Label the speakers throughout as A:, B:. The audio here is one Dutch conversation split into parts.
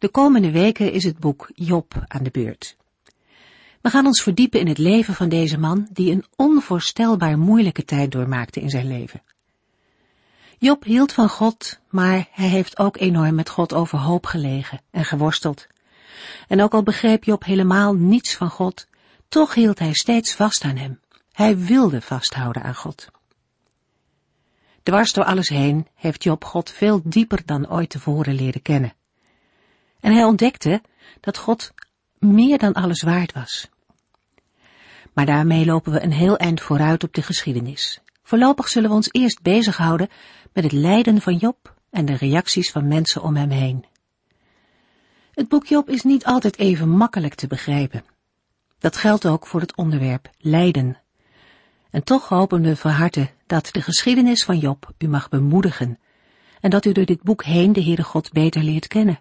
A: De komende weken is het boek Job aan de beurt. We gaan ons verdiepen in het leven van deze man die een onvoorstelbaar moeilijke tijd doormaakte in zijn leven. Job hield van God, maar hij heeft ook enorm met God overhoop gelegen en geworsteld. En ook al begreep Job helemaal niets van God, toch hield hij steeds vast aan hem. Hij wilde vasthouden aan God. Dwars door alles heen heeft Job God veel dieper dan ooit tevoren leren kennen. En hij ontdekte dat God meer dan alles waard was. Maar daarmee lopen we een heel eind vooruit op de geschiedenis. Voorlopig zullen we ons eerst bezighouden met het lijden van Job en de reacties van mensen om hem heen. Het boek Job is niet altijd even makkelijk te begrijpen. Dat geldt ook voor het onderwerp lijden. En toch hopen we van harte dat de geschiedenis van Job u mag bemoedigen en dat u door dit boek heen de Heere God beter leert kennen.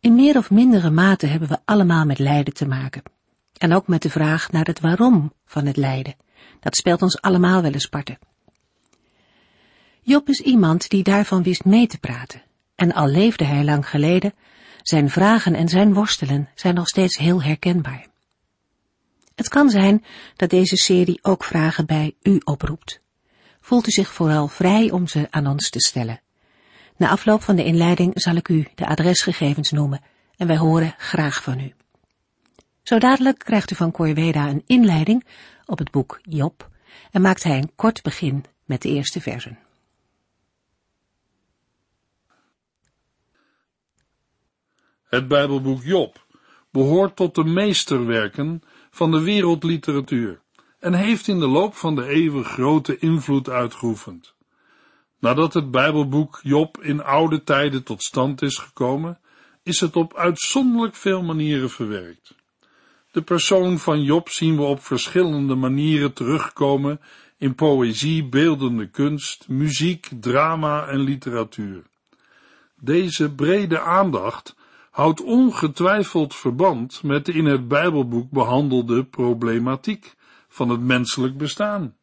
A: In meer of mindere mate hebben we allemaal met lijden te maken. En ook met de vraag naar het waarom van het lijden. Dat speelt ons allemaal wel eens parten. Job is iemand die daarvan wist mee te praten. En al leefde hij lang geleden, zijn vragen en zijn worstelen zijn nog steeds heel herkenbaar. Het kan zijn dat deze serie ook vragen bij u oproept. Voelt u zich vooral vrij om ze aan ons te stellen. Na afloop van de inleiding zal ik u de adresgegevens noemen en wij horen graag van u. Zo dadelijk krijgt u van Corveda een inleiding op het boek Job en maakt hij een kort begin met de eerste versen.
B: Het Bijbelboek Job behoort tot de meesterwerken van de wereldliteratuur en heeft in de loop van de eeuwen grote invloed uitgeoefend. Nadat het Bijbelboek Job in oude tijden tot stand is gekomen, is het op uitzonderlijk veel manieren verwerkt. De persoon van Job zien we op verschillende manieren terugkomen in poëzie, beeldende kunst, muziek, drama en literatuur. Deze brede aandacht houdt ongetwijfeld verband met de in het Bijbelboek behandelde problematiek van het menselijk bestaan.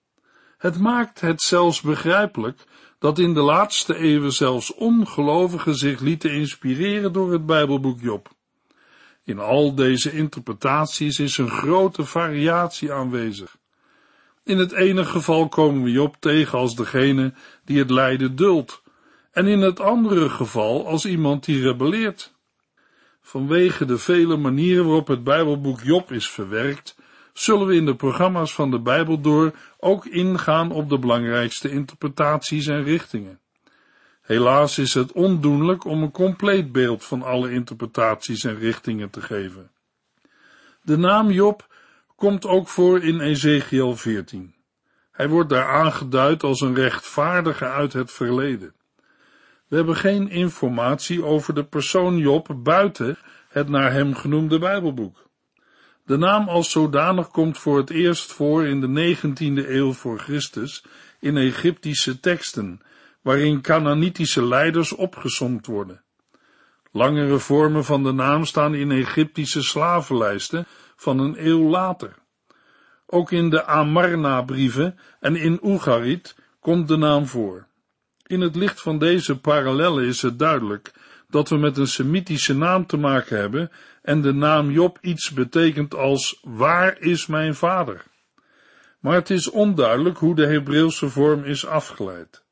B: Het maakt het zelfs begrijpelijk dat in de laatste eeuwen zelfs ongelovigen zich lieten inspireren door het Bijbelboek Job. In al deze interpretaties is een grote variatie aanwezig. In het ene geval komen we Job tegen als degene die het lijden duldt, en in het andere geval als iemand die rebelleert. Vanwege de vele manieren waarop het Bijbelboek Job is verwerkt, zullen we in de programma's van de Bijbel door ook ingaan op de belangrijkste interpretaties en richtingen. Helaas is het ondoenlijk om een compleet beeld van alle interpretaties en richtingen te geven. De naam Job komt ook voor in Ezekiel 14. Hij wordt daar aangeduid als een rechtvaardige uit het verleden. We hebben geen informatie over de persoon Job buiten het naar hem genoemde Bijbelboek. De naam als zodanig komt voor het eerst voor in de 19e eeuw voor Christus in Egyptische teksten, waarin Canaanitische leiders opgesomd worden. Langere vormen van de naam staan in Egyptische slavenlijsten van een eeuw later. Ook in de Amarna-brieven en in Ugarit komt de naam voor. In het licht van deze parallellen is het duidelijk dat we met een Semitische naam te maken hebben en de naam Job iets betekent als waar is mijn vader? Maar het is onduidelijk hoe de Hebreeuwse vorm is afgeleid.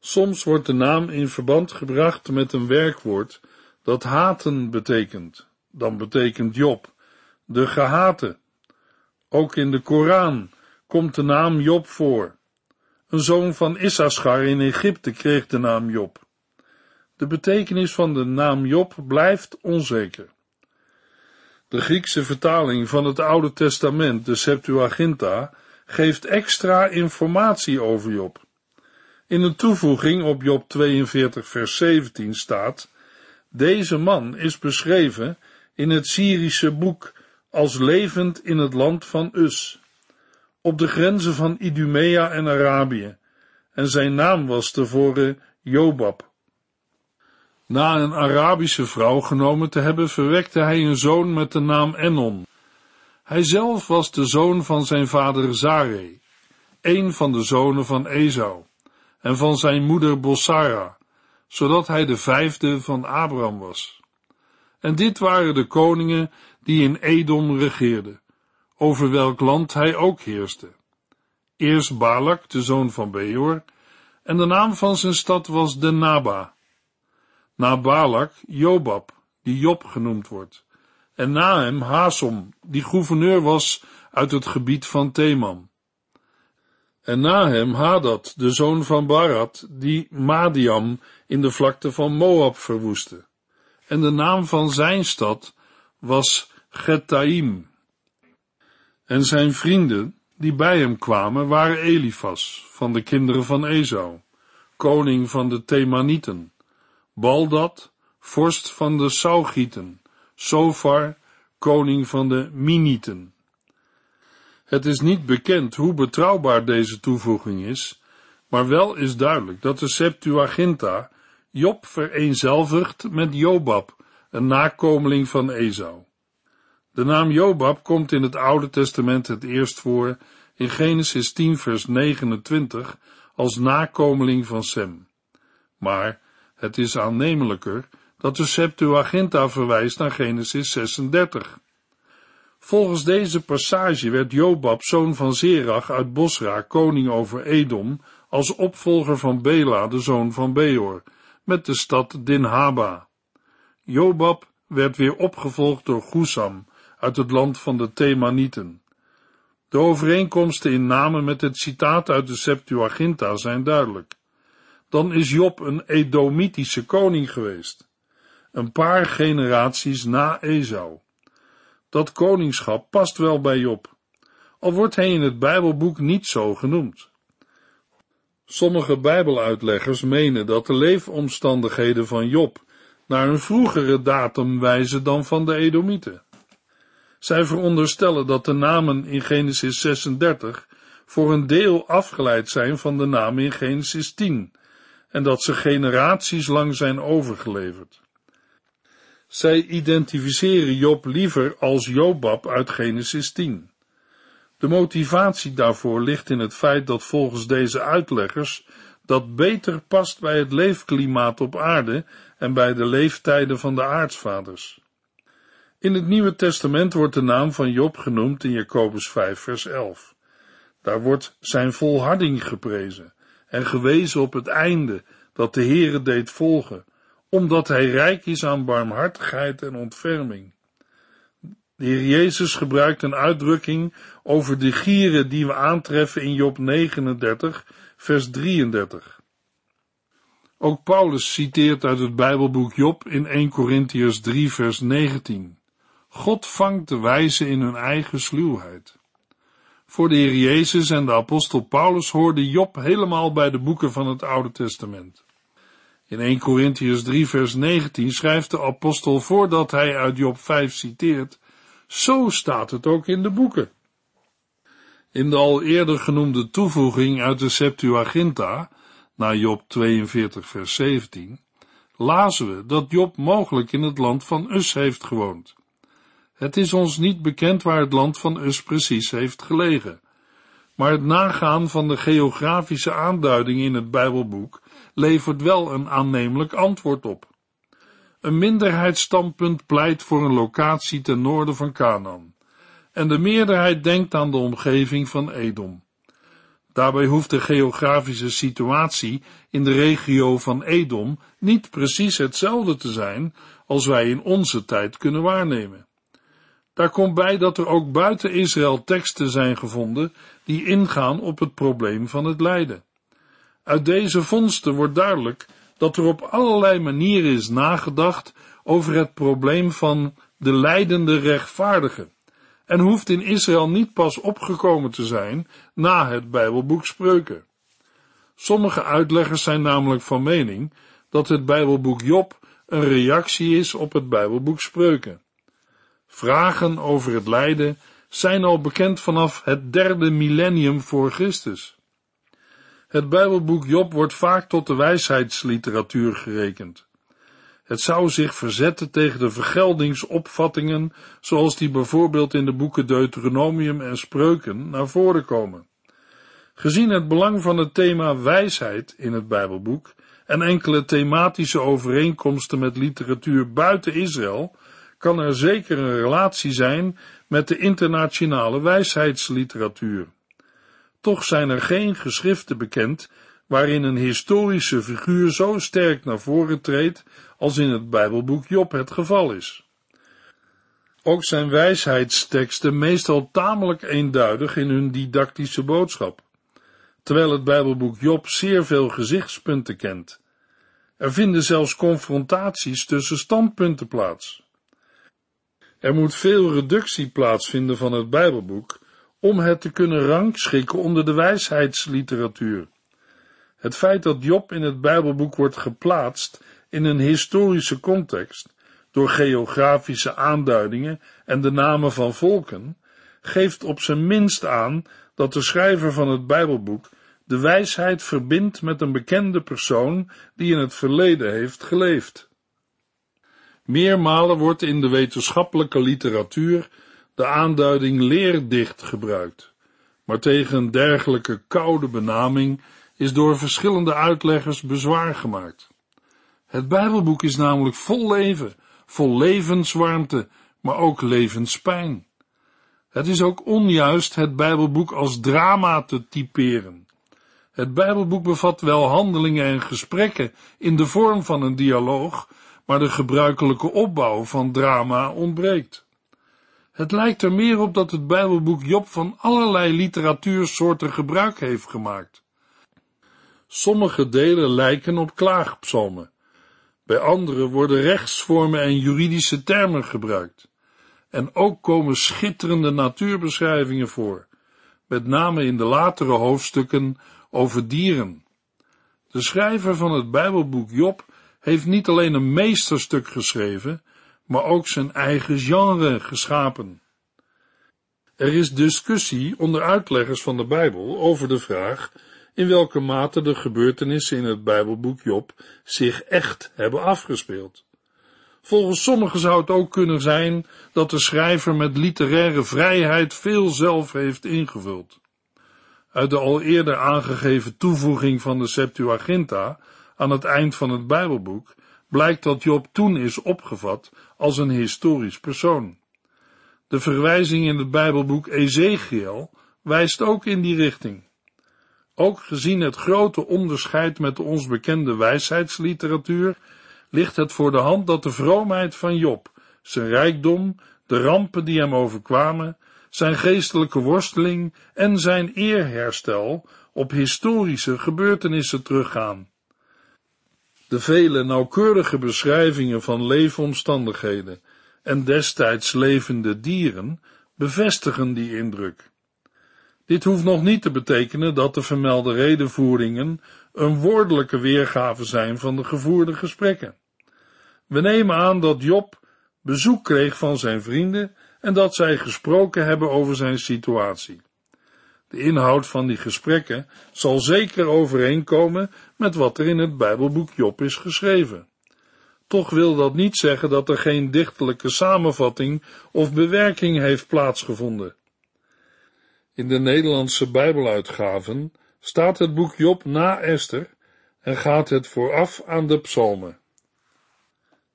B: Soms wordt de naam in verband gebracht met een werkwoord dat haten betekent. Dan betekent Job de gehate. Ook in de Koran komt de naam Job voor. Een zoon van Issachar in Egypte kreeg de naam Job. De betekenis van de naam Job blijft onzeker. De Griekse vertaling van het Oude Testament, de Septuaginta, geeft extra informatie over Job. In een toevoeging op Job 42 vers 17 staat, deze man is beschreven in het Syrische boek als levend in het land van Us, op de grenzen van Idumea en Arabië, en zijn naam was tevoren Jobab. Na een Arabische vrouw genomen te hebben, verwekte hij een zoon met de naam Enon. Hij zelf was de zoon van zijn vader Zare, een van de zonen van Esau, en van zijn moeder Bossara, zodat hij de vijfde van Abraham was. En dit waren de koningen die in Edom regeerden, over welk land hij ook heerste. Eerst Balak, de zoon van Beor, en de naam van zijn stad was Denaba. Na Balak, Jobab, die Job genoemd wordt, en na hem Hasom, die gouverneur was uit het gebied van Teman. En na hem Hadad, de zoon van Barat, die Madiam in de vlakte van Moab verwoestte. En de naam van zijn stad was Getaim. En zijn vrienden, die bij hem kwamen, waren Elifas, van de kinderen van Esau, koning van de Themanieten, Baldad, vorst van de Saugieten, Sofar, koning van de Minieten. Het is niet bekend hoe betrouwbaar deze toevoeging is, maar wel is duidelijk dat de Septuaginta Job vereenzelvigt met Jobab, een nakomeling van Esau. De naam Jobab komt in het Oude Testament het eerst voor in Genesis 10 vers 29 als nakomeling van Sem. Maar het is aannemelijker dat de Septuaginta verwijst naar Genesis 36. Volgens deze passage werd Jobab, zoon van Zerach uit Bosra, koning over Edom, als opvolger van Bela, de zoon van Beor, met de stad Dinhaba. Jobab werd weer opgevolgd door Gusam, uit het land van de Themanieten. De overeenkomsten in namen met het citaat uit de Septuaginta zijn duidelijk. Dan is Job een Edomitische koning geweest, een paar generaties na Esau. Dat koningschap past wel bij Job, al wordt hij in het Bijbelboek niet zo genoemd. Sommige Bijbeluitleggers menen dat de leefomstandigheden van Job naar een vroegere datum wijzen dan van de Edomieten. Zij veronderstellen dat de namen in Genesis 36 voor een deel afgeleid zijn van de namen in Genesis 10 en dat ze generaties lang zijn overgeleverd. Zij identificeren Job liever als Jobab uit Genesis 10. De motivatie daarvoor ligt in het feit dat volgens deze uitleggers dat beter past bij het leefklimaat op aarde en bij de leeftijden van de aartsvaders. In het Nieuwe Testament wordt de naam van Job genoemd in Jacobus 5 vers 11. Daar wordt zijn volharding geprezen en gewezen op het einde dat de Heere deed volgen, omdat hij rijk is aan barmhartigheid en ontferming. De Heer Jezus gebruikt een uitdrukking over de gieren die we aantreffen in Job 39, vers 33. Ook Paulus citeert uit het Bijbelboek Job in 1 Corinthians 3, vers 19. God vangt de wijze in hun eigen sluwheid. Voor de Heer Jezus en de apostel Paulus hoorde Job helemaal bij de boeken van het Oude Testament. In 1 Corinthians 3 vers 19 schrijft de apostel voordat hij uit Job 5 citeert, zo staat het ook in de boeken. In de al eerder genoemde toevoeging uit de Septuaginta, naar Job 42 vers 17, lazen we dat Job mogelijk in het land van Us heeft gewoond. Het is ons niet bekend waar het land van Us precies heeft gelegen, maar het nagaan van de geografische aanduiding in het Bijbelboek levert wel een aannemelijk antwoord op. Een minderheidsstandpunt pleit voor een locatie ten noorden van Canaan, en de meerderheid denkt aan de omgeving van Edom. Daarbij hoeft de geografische situatie in de regio van Edom niet precies hetzelfde te zijn als wij in onze tijd kunnen waarnemen. Daar komt bij dat er ook buiten Israël teksten zijn gevonden die ingaan op het probleem van het lijden. Uit deze vondsten wordt duidelijk dat er op allerlei manieren is nagedacht over het probleem van de leidende rechtvaardige en hoeft in Israël niet pas opgekomen te zijn na het Bijbelboek Spreuken. Sommige uitleggers zijn namelijk van mening dat het Bijbelboek Job een reactie is op het Bijbelboek Spreuken. Vragen over het lijden zijn al bekend vanaf het derde millennium voor Christus. Het Bijbelboek Job wordt vaak tot de wijsheidsliteratuur gerekend. Het zou zich verzetten tegen de vergeldingsopvattingen zoals die bijvoorbeeld in de boeken Deuteronomium en Spreuken naar voren komen. Gezien het belang van het thema wijsheid in het Bijbelboek en enkele thematische overeenkomsten met literatuur buiten Israël, kan er zeker een relatie zijn met de internationale wijsheidsliteratuur. Toch zijn er geen geschriften bekend waarin een historische figuur zo sterk naar voren treedt als in het Bijbelboek Job het geval is. Ook zijn wijsheidsteksten meestal tamelijk eenduidig in hun didactische boodschap, terwijl het Bijbelboek Job zeer veel gezichtspunten kent. Er vinden zelfs confrontaties tussen standpunten plaats. Er moet veel reductie plaatsvinden van het Bijbelboek om het te kunnen rangschikken onder de wijsheidsliteratuur. Het feit dat Job in het Bijbelboek wordt geplaatst in een historische context, door geografische aanduidingen en de namen van volken, geeft op zijn minst aan dat de schrijver van het Bijbelboek de wijsheid verbindt met een bekende persoon die in het verleden heeft geleefd. Meermalen wordt in de wetenschappelijke literatuur de aanduiding leerdicht gebruikt, maar tegen een dergelijke koude benaming is door verschillende uitleggers bezwaar gemaakt. Het Bijbelboek is namelijk vol leven, vol levenswarmte, maar ook levenspijn. Het is ook onjuist het Bijbelboek als drama te typeren. Het Bijbelboek bevat wel handelingen en gesprekken in de vorm van een dialoog, maar de gebruikelijke opbouw van drama ontbreekt. Het lijkt er meer op dat het Bijbelboek Job van allerlei literatuursoorten gebruik heeft gemaakt. Sommige delen lijken op klaagpsalmen, bij andere worden rechtsvormen en juridische termen gebruikt. En ook komen schitterende natuurbeschrijvingen voor, met name in de latere hoofdstukken over dieren. De schrijver van het Bijbelboek Job heeft niet alleen een meesterstuk geschreven, maar ook zijn eigen genre geschapen. Er is discussie onder uitleggers van de Bijbel over de vraag in welke mate de gebeurtenissen in het Bijbelboek Job zich echt hebben afgespeeld. Volgens sommigen zou het ook kunnen zijn dat de schrijver met literaire vrijheid veel zelf heeft ingevuld. Uit de al eerder aangegeven toevoeging van de Septuaginta aan het eind van het Bijbelboek blijkt dat Job toen is opgevat als een historisch persoon. De verwijzing in het Bijbelboek Ezekiel wijst ook in die richting. Ook gezien het grote onderscheid met de ons bekende wijsheidsliteratuur, ligt het voor de hand dat de vroomheid van Job, zijn rijkdom, de rampen die hem overkwamen, zijn geestelijke worsteling en zijn eerherstel op historische gebeurtenissen teruggaan. De vele nauwkeurige beschrijvingen van leefomstandigheden en destijds levende dieren bevestigen die indruk. Dit hoeft nog niet te betekenen dat de vermelde redenvoeringen een woordelijke weergave zijn van de gevoerde gesprekken. We nemen aan dat Job bezoek kreeg van zijn vrienden en dat zij gesproken hebben over zijn situatie. De inhoud van die gesprekken zal zeker overeenkomen met wat er in het Bijbelboek Job is geschreven. Toch wil dat niet zeggen dat er geen dichtelijke samenvatting of bewerking heeft plaatsgevonden. In de Nederlandse Bijbeluitgaven staat het boek Job na Esther en gaat het vooraf aan de psalmen.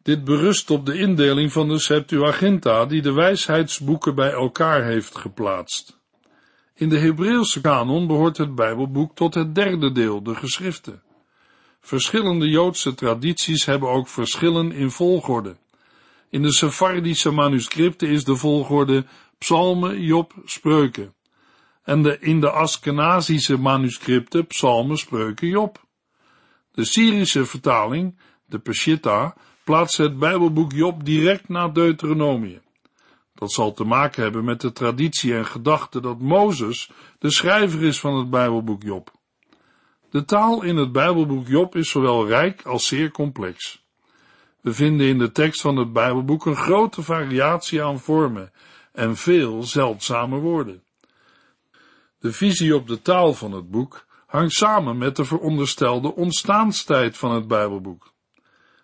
B: Dit berust op de indeling van de Septuaginta die de wijsheidsboeken bij elkaar heeft geplaatst. In de Hebreeuwse kanon behoort het Bijbelboek tot het derde deel, de geschriften. Verschillende Joodse tradities hebben ook verschillen in volgorde. In de Sephardische manuscripten is de volgorde psalmen, Job, spreuken en de in de Askenazische manuscripten psalmen, spreuken, Job. De Syrische vertaling, de Peshitta, plaatst het Bijbelboek Job direct na Deuteronomium. Dat zal te maken hebben met de traditie en gedachte dat Mozes de schrijver is van het Bijbelboek Job. De taal in het Bijbelboek Job is zowel rijk als zeer complex. We vinden in de tekst van het Bijbelboek een grote variatie aan vormen en veel zeldzame woorden. De visie op de taal van het boek hangt samen met de veronderstelde ontstaanstijd van het Bijbelboek.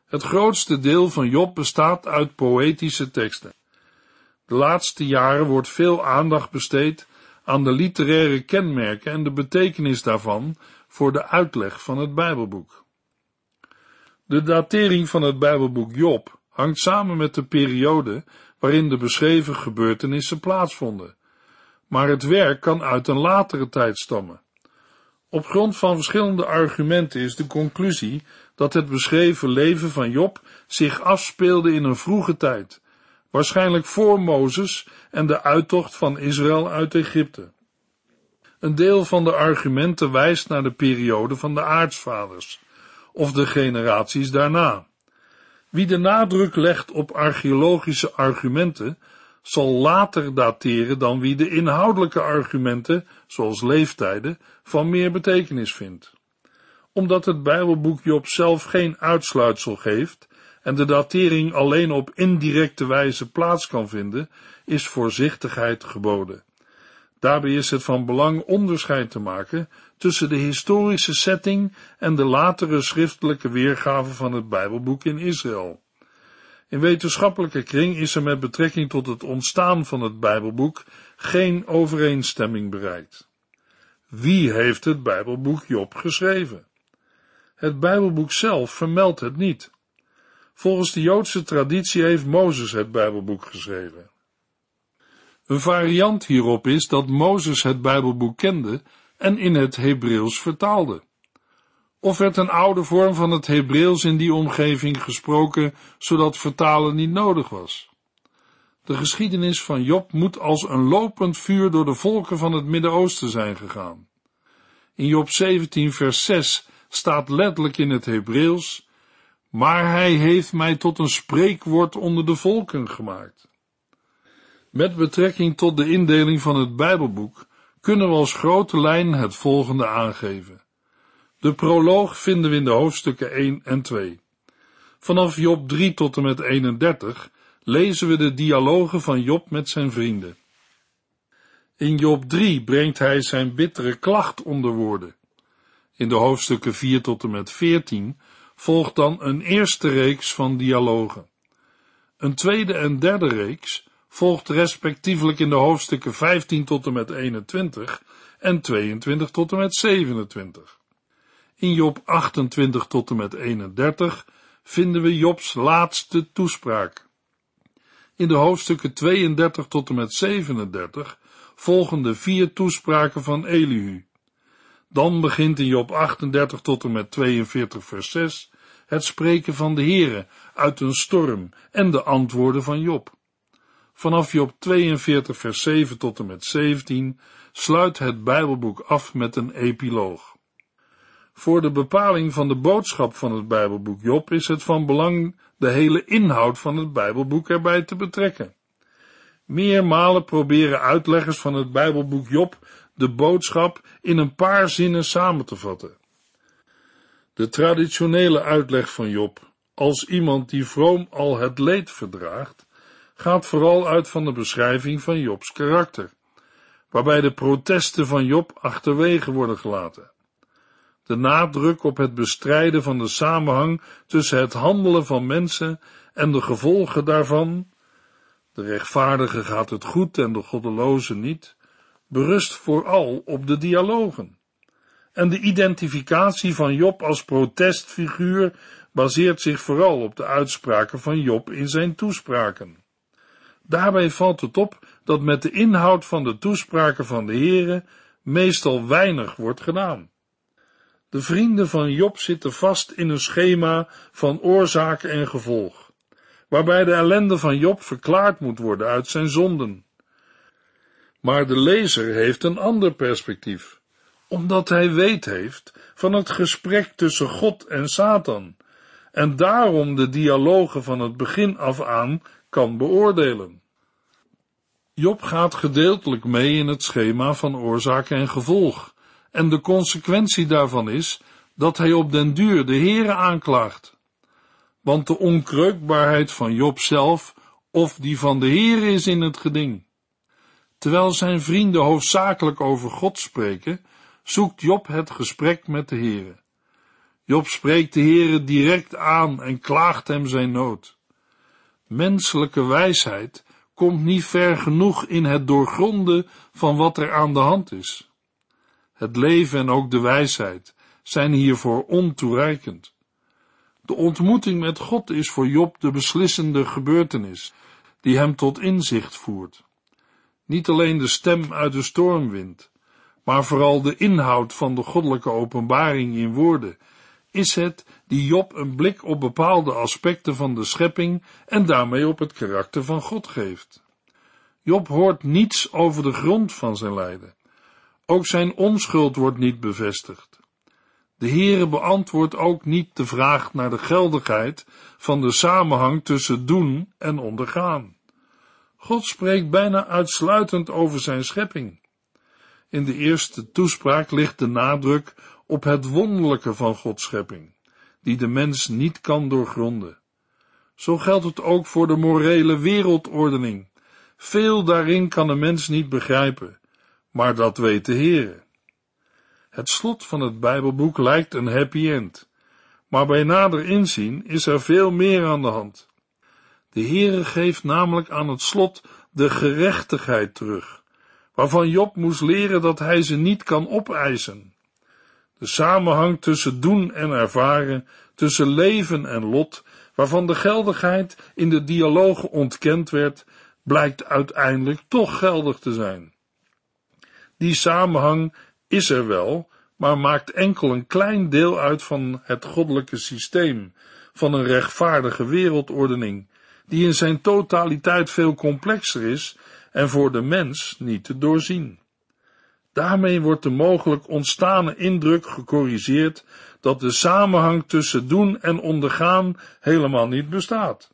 B: Het grootste deel van Job bestaat uit poëtische teksten. De laatste jaren wordt veel aandacht besteed aan de literaire kenmerken en de betekenis daarvan voor de uitleg van het Bijbelboek. De datering van het Bijbelboek Job hangt samen met de periode waarin de beschreven gebeurtenissen plaatsvonden, maar het werk kan uit een latere tijd stammen. Op grond van verschillende argumenten is de conclusie dat het beschreven leven van Job zich afspeelde in een vroege tijd, waarschijnlijk voor Mozes en de uittocht van Israël uit Egypte. Een deel van de argumenten wijst naar de periode van de aartsvaders, of de generaties daarna. Wie de nadruk legt op archeologische argumenten, zal later dateren dan wie de inhoudelijke argumenten, zoals leeftijden, van meer betekenis vindt. Omdat het Bijbelboek Job zelf geen uitsluitsel geeft en de datering alleen op indirecte wijze plaats kan vinden, is voorzichtigheid geboden. Daarbij is het van belang onderscheid te maken tussen de historische setting en de latere schriftelijke weergave van het Bijbelboek in Israël. In wetenschappelijke kring is er met betrekking tot het ontstaan van het Bijbelboek geen overeenstemming bereikt. Wie heeft het Bijbelboek Job geschreven? Het Bijbelboek zelf vermeldt het niet. Volgens de Joodse traditie heeft Mozes het Bijbelboek geschreven. Een variant hierop is dat Mozes het Bijbelboek kende en in het Hebreeuws vertaalde. Of werd een oude vorm van het Hebreeuws in die omgeving gesproken, zodat vertalen niet nodig was. De geschiedenis van Job moet als een lopend vuur door de volken van het Midden-Oosten zijn gegaan. In Job 17 vers 6 staat letterlijk in het Hebreeuws, maar hij heeft mij tot een spreekwoord onder de volken gemaakt. Met betrekking tot de indeling van het Bijbelboek kunnen we als grote lijn het volgende aangeven. De proloog vinden we in de hoofdstukken 1 en 2. Vanaf Job 3 tot en met 31 lezen we de dialogen van Job met zijn vrienden. In Job 3 brengt hij zijn bittere klacht onder woorden. In de hoofdstukken 4 tot en met 14 volgt dan een eerste reeks van dialogen. Een tweede en derde reeks volgt respectievelijk in de hoofdstukken 15 tot en met 21 en 22 tot en met 27. In Job 28 tot en met 31 vinden we Jobs laatste toespraak. In de hoofdstukken 32 tot en met 37 volgen de vier toespraken van Elihu. Dan begint in Job 38 tot en met 42 vers 6 het spreken van de Heere uit een storm en de antwoorden van Job. Vanaf Job 42 vers 7 tot en met 17 sluit het Bijbelboek af met een epiloog. Voor de bepaling van de boodschap van het Bijbelboek Job is het van belang de hele inhoud van het Bijbelboek erbij te betrekken. Meermalen proberen uitleggers van het Bijbelboek Job de boodschap in een paar zinnen samen te vatten. De traditionele uitleg van Job, als iemand die vroom al het leed verdraagt, gaat vooral uit van de beschrijving van Jobs karakter, waarbij de protesten van Job achterwege worden gelaten. De nadruk op het bestrijden van de samenhang tussen het handelen van mensen en de gevolgen daarvan, de rechtvaardige gaat het goed en de goddeloze niet, berust vooral op de dialogen. En de identificatie van Job als protestfiguur baseert zich vooral op de uitspraken van Job in zijn toespraken. Daarbij valt het op dat met de inhoud van de toespraken van de Heere meestal weinig wordt gedaan. De vrienden van Job zitten vast in een schema van oorzaak en gevolg, waarbij de ellende van Job verklaard moet worden uit zijn zonden. Maar de lezer heeft een ander perspectief, omdat hij weet heeft van het gesprek tussen God en Satan, en daarom de dialogen van het begin af aan kan beoordelen. Job gaat gedeeltelijk mee in het schema van oorzaak en gevolg, en de consequentie daarvan is dat hij op den duur de Heere aanklaagt. want de onkreukbaarheid van Job zelf of die van de Heer is in het geding. Terwijl zijn vrienden hoofdzakelijk over God spreken, zoekt Job het gesprek met de Heere. Job spreekt de Heere direct aan en klaagt hem zijn nood. Menselijke wijsheid komt niet ver genoeg in het doorgronden van wat er aan de hand is. Het leven en ook de wijsheid zijn hiervoor ontoereikend. De ontmoeting met God is voor Job de beslissende gebeurtenis die hem tot inzicht voert. Niet alleen de stem uit de stormwind, maar vooral de inhoud van de goddelijke openbaring in woorden, is het die Job een blik op bepaalde aspecten van de schepping en daarmee op het karakter van God geeft. Job hoort niets over de grond van zijn lijden. Ook zijn onschuld wordt niet bevestigd. De Heere beantwoordt ook niet de vraag naar de geldigheid van de samenhang tussen doen en ondergaan. God spreekt bijna uitsluitend over zijn schepping. In de eerste toespraak ligt de nadruk op het wonderlijke van Gods schepping, die de mens niet kan doorgronden. Zo geldt het ook voor de morele wereldordening. Veel daarin kan een mens niet begrijpen, maar dat weet de Heere. Het slot van het Bijbelboek lijkt een happy end, maar bij nader inzien is er veel meer aan de hand. De Heere geeft namelijk aan het slot de gerechtigheid terug, waarvan Job moest leren dat hij ze niet kan opeisen. De samenhang tussen doen en ervaren, tussen leven en lot, waarvan de geldigheid in de dialogen ontkend werd, blijkt uiteindelijk toch geldig te zijn. Die samenhang is er wel, maar maakt enkel een klein deel uit van het goddelijke systeem, van een rechtvaardige wereldordening, die in zijn totaliteit veel complexer is en voor de mens niet te doorzien. Daarmee wordt de mogelijk ontstane indruk gecorrigeerd dat de samenhang tussen doen en ondergaan helemaal niet bestaat.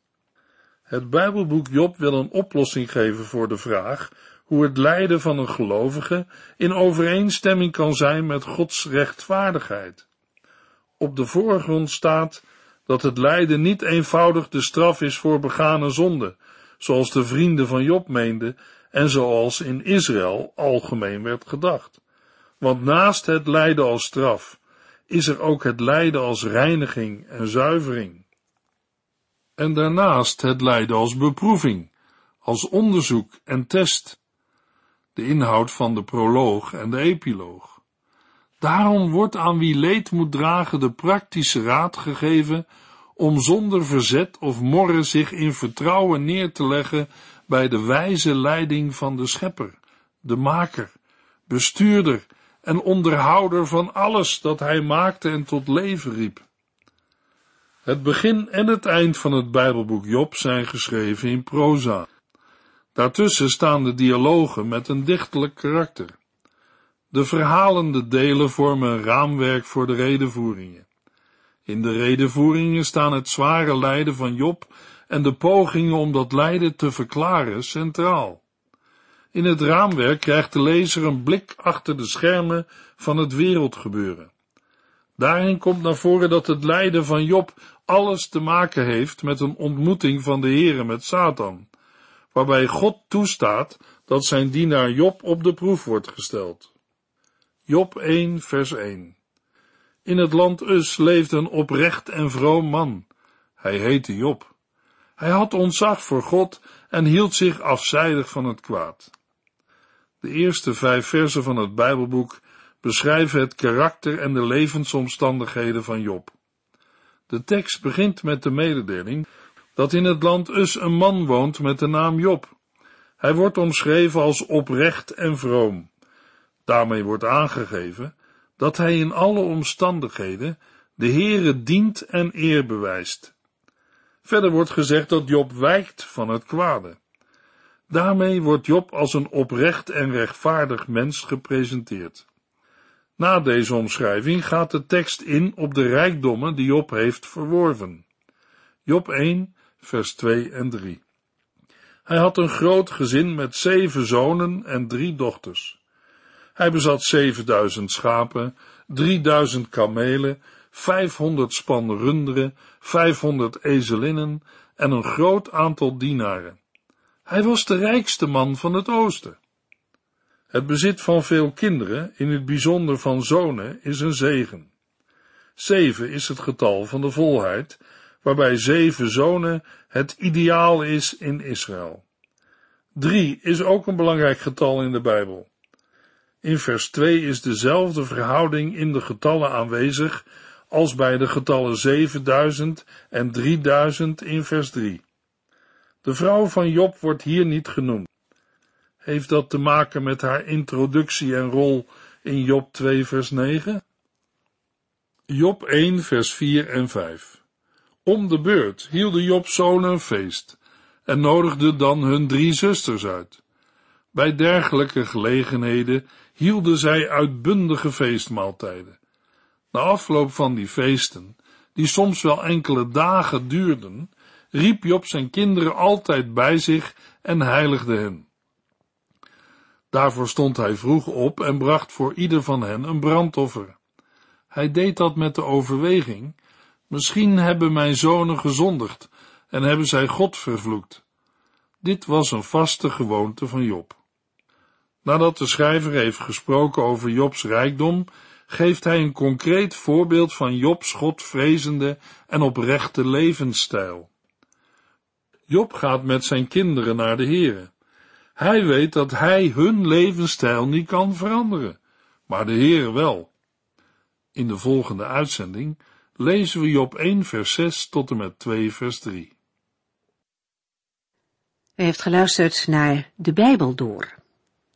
B: Het Bijbelboek Job wil een oplossing geven voor de vraag hoe het lijden van een gelovige in overeenstemming kan zijn met Gods rechtvaardigheid. Op de voorgrond staat dat het lijden niet eenvoudig de straf is voor begane zonde, zoals de vrienden van Job meenden en zoals in Israël algemeen werd gedacht. Want naast het lijden als straf is er ook het lijden als reiniging en zuivering. En daarnaast het lijden als beproeving, als onderzoek en test. De inhoud van de proloog en de epiloog. Daarom wordt aan wie leed moet dragen de praktische raad gegeven om zonder verzet of morren zich in vertrouwen neer te leggen bij de wijze leiding van de schepper, de maker, bestuurder en onderhouder van alles dat hij maakte en tot leven riep. Het begin en het eind van het Bijbelboek Job zijn geschreven in proza. Daartussen staan de dialogen met een dichtelijk karakter. De verhalende delen vormen een raamwerk voor de redenvoeringen. In de redenvoeringen staan het zware lijden van Job en de pogingen om dat lijden te verklaren centraal. In het raamwerk krijgt de lezer een blik achter de schermen van het wereldgebeuren. Daarin komt naar voren dat het lijden van Job alles te maken heeft met een ontmoeting van de Heere met Satan, waarbij God toestaat dat zijn dienaar Job op de proef wordt gesteld. Job 1 vers 1 In het land Us leefde een oprecht en vroom man. Hij heette Job. Hij had ontzag voor God en hield zich afzijdig van het kwaad. De eerste vijf versen van het Bijbelboek beschrijven het karakter en de levensomstandigheden van Job. De tekst begint met de mededeling dat in het land Us een man woont met de naam Job. Hij wordt omschreven als oprecht en vroom. Daarmee wordt aangegeven dat hij in alle omstandigheden de Heere dient en eer bewijst. Verder wordt gezegd dat Job wijkt van het kwade. Daarmee wordt Job als een oprecht en rechtvaardig mens gepresenteerd. Na deze omschrijving gaat de tekst in op de rijkdommen die Job heeft verworven. Job 1, vers 2 en 3. Hij had een groot gezin met zeven zonen en drie dochters. Hij bezat zevenduizend schapen, drieduizend kamelen, vijfhonderd span runderen, vijfhonderd ezelinnen en een groot aantal dienaren. Hij was de rijkste man van het oosten. Het bezit van veel kinderen, in het bijzonder van zonen, is een zegen. Zeven is het getal van de volheid, waarbij zeven zonen het ideaal is in Israël. Drie is ook een belangrijk getal in de Bijbel. In vers 2 is dezelfde verhouding in de getallen aanwezig als bij de getallen 7000 en 3000 in vers 3. De vrouw van Job wordt hier niet genoemd. Heeft dat te maken met haar introductie en rol in Job 2 vers 9? Job 1 vers 4 en 5. Om de beurt hielden Job's zonen een feest en nodigden dan hun drie zusters uit. Bij dergelijke gelegenheden hielden zij uitbundige feestmaaltijden. Na afloop van die feesten, die soms wel enkele dagen duurden, riep Job zijn kinderen altijd bij zich en heiligde hen. Daarvoor stond hij vroeg op en bracht voor ieder van hen een brandoffer. Hij deed dat met de overweging, misschien hebben mijn zonen gezondigd en hebben zij God vervloekt. Dit was een vaste gewoonte van Job. Nadat de schrijver heeft gesproken over Jobs rijkdom, geeft hij een concreet voorbeeld van Jobs godvrezende en oprechte levensstijl. Job gaat met zijn kinderen naar de Here. Hij weet dat hij hun levensstijl niet kan veranderen, maar de Heere wel. In de volgende uitzending lezen we Job 1 vers 6 tot en met 2 vers 3.
A: U heeft geluisterd naar De Bijbel Door,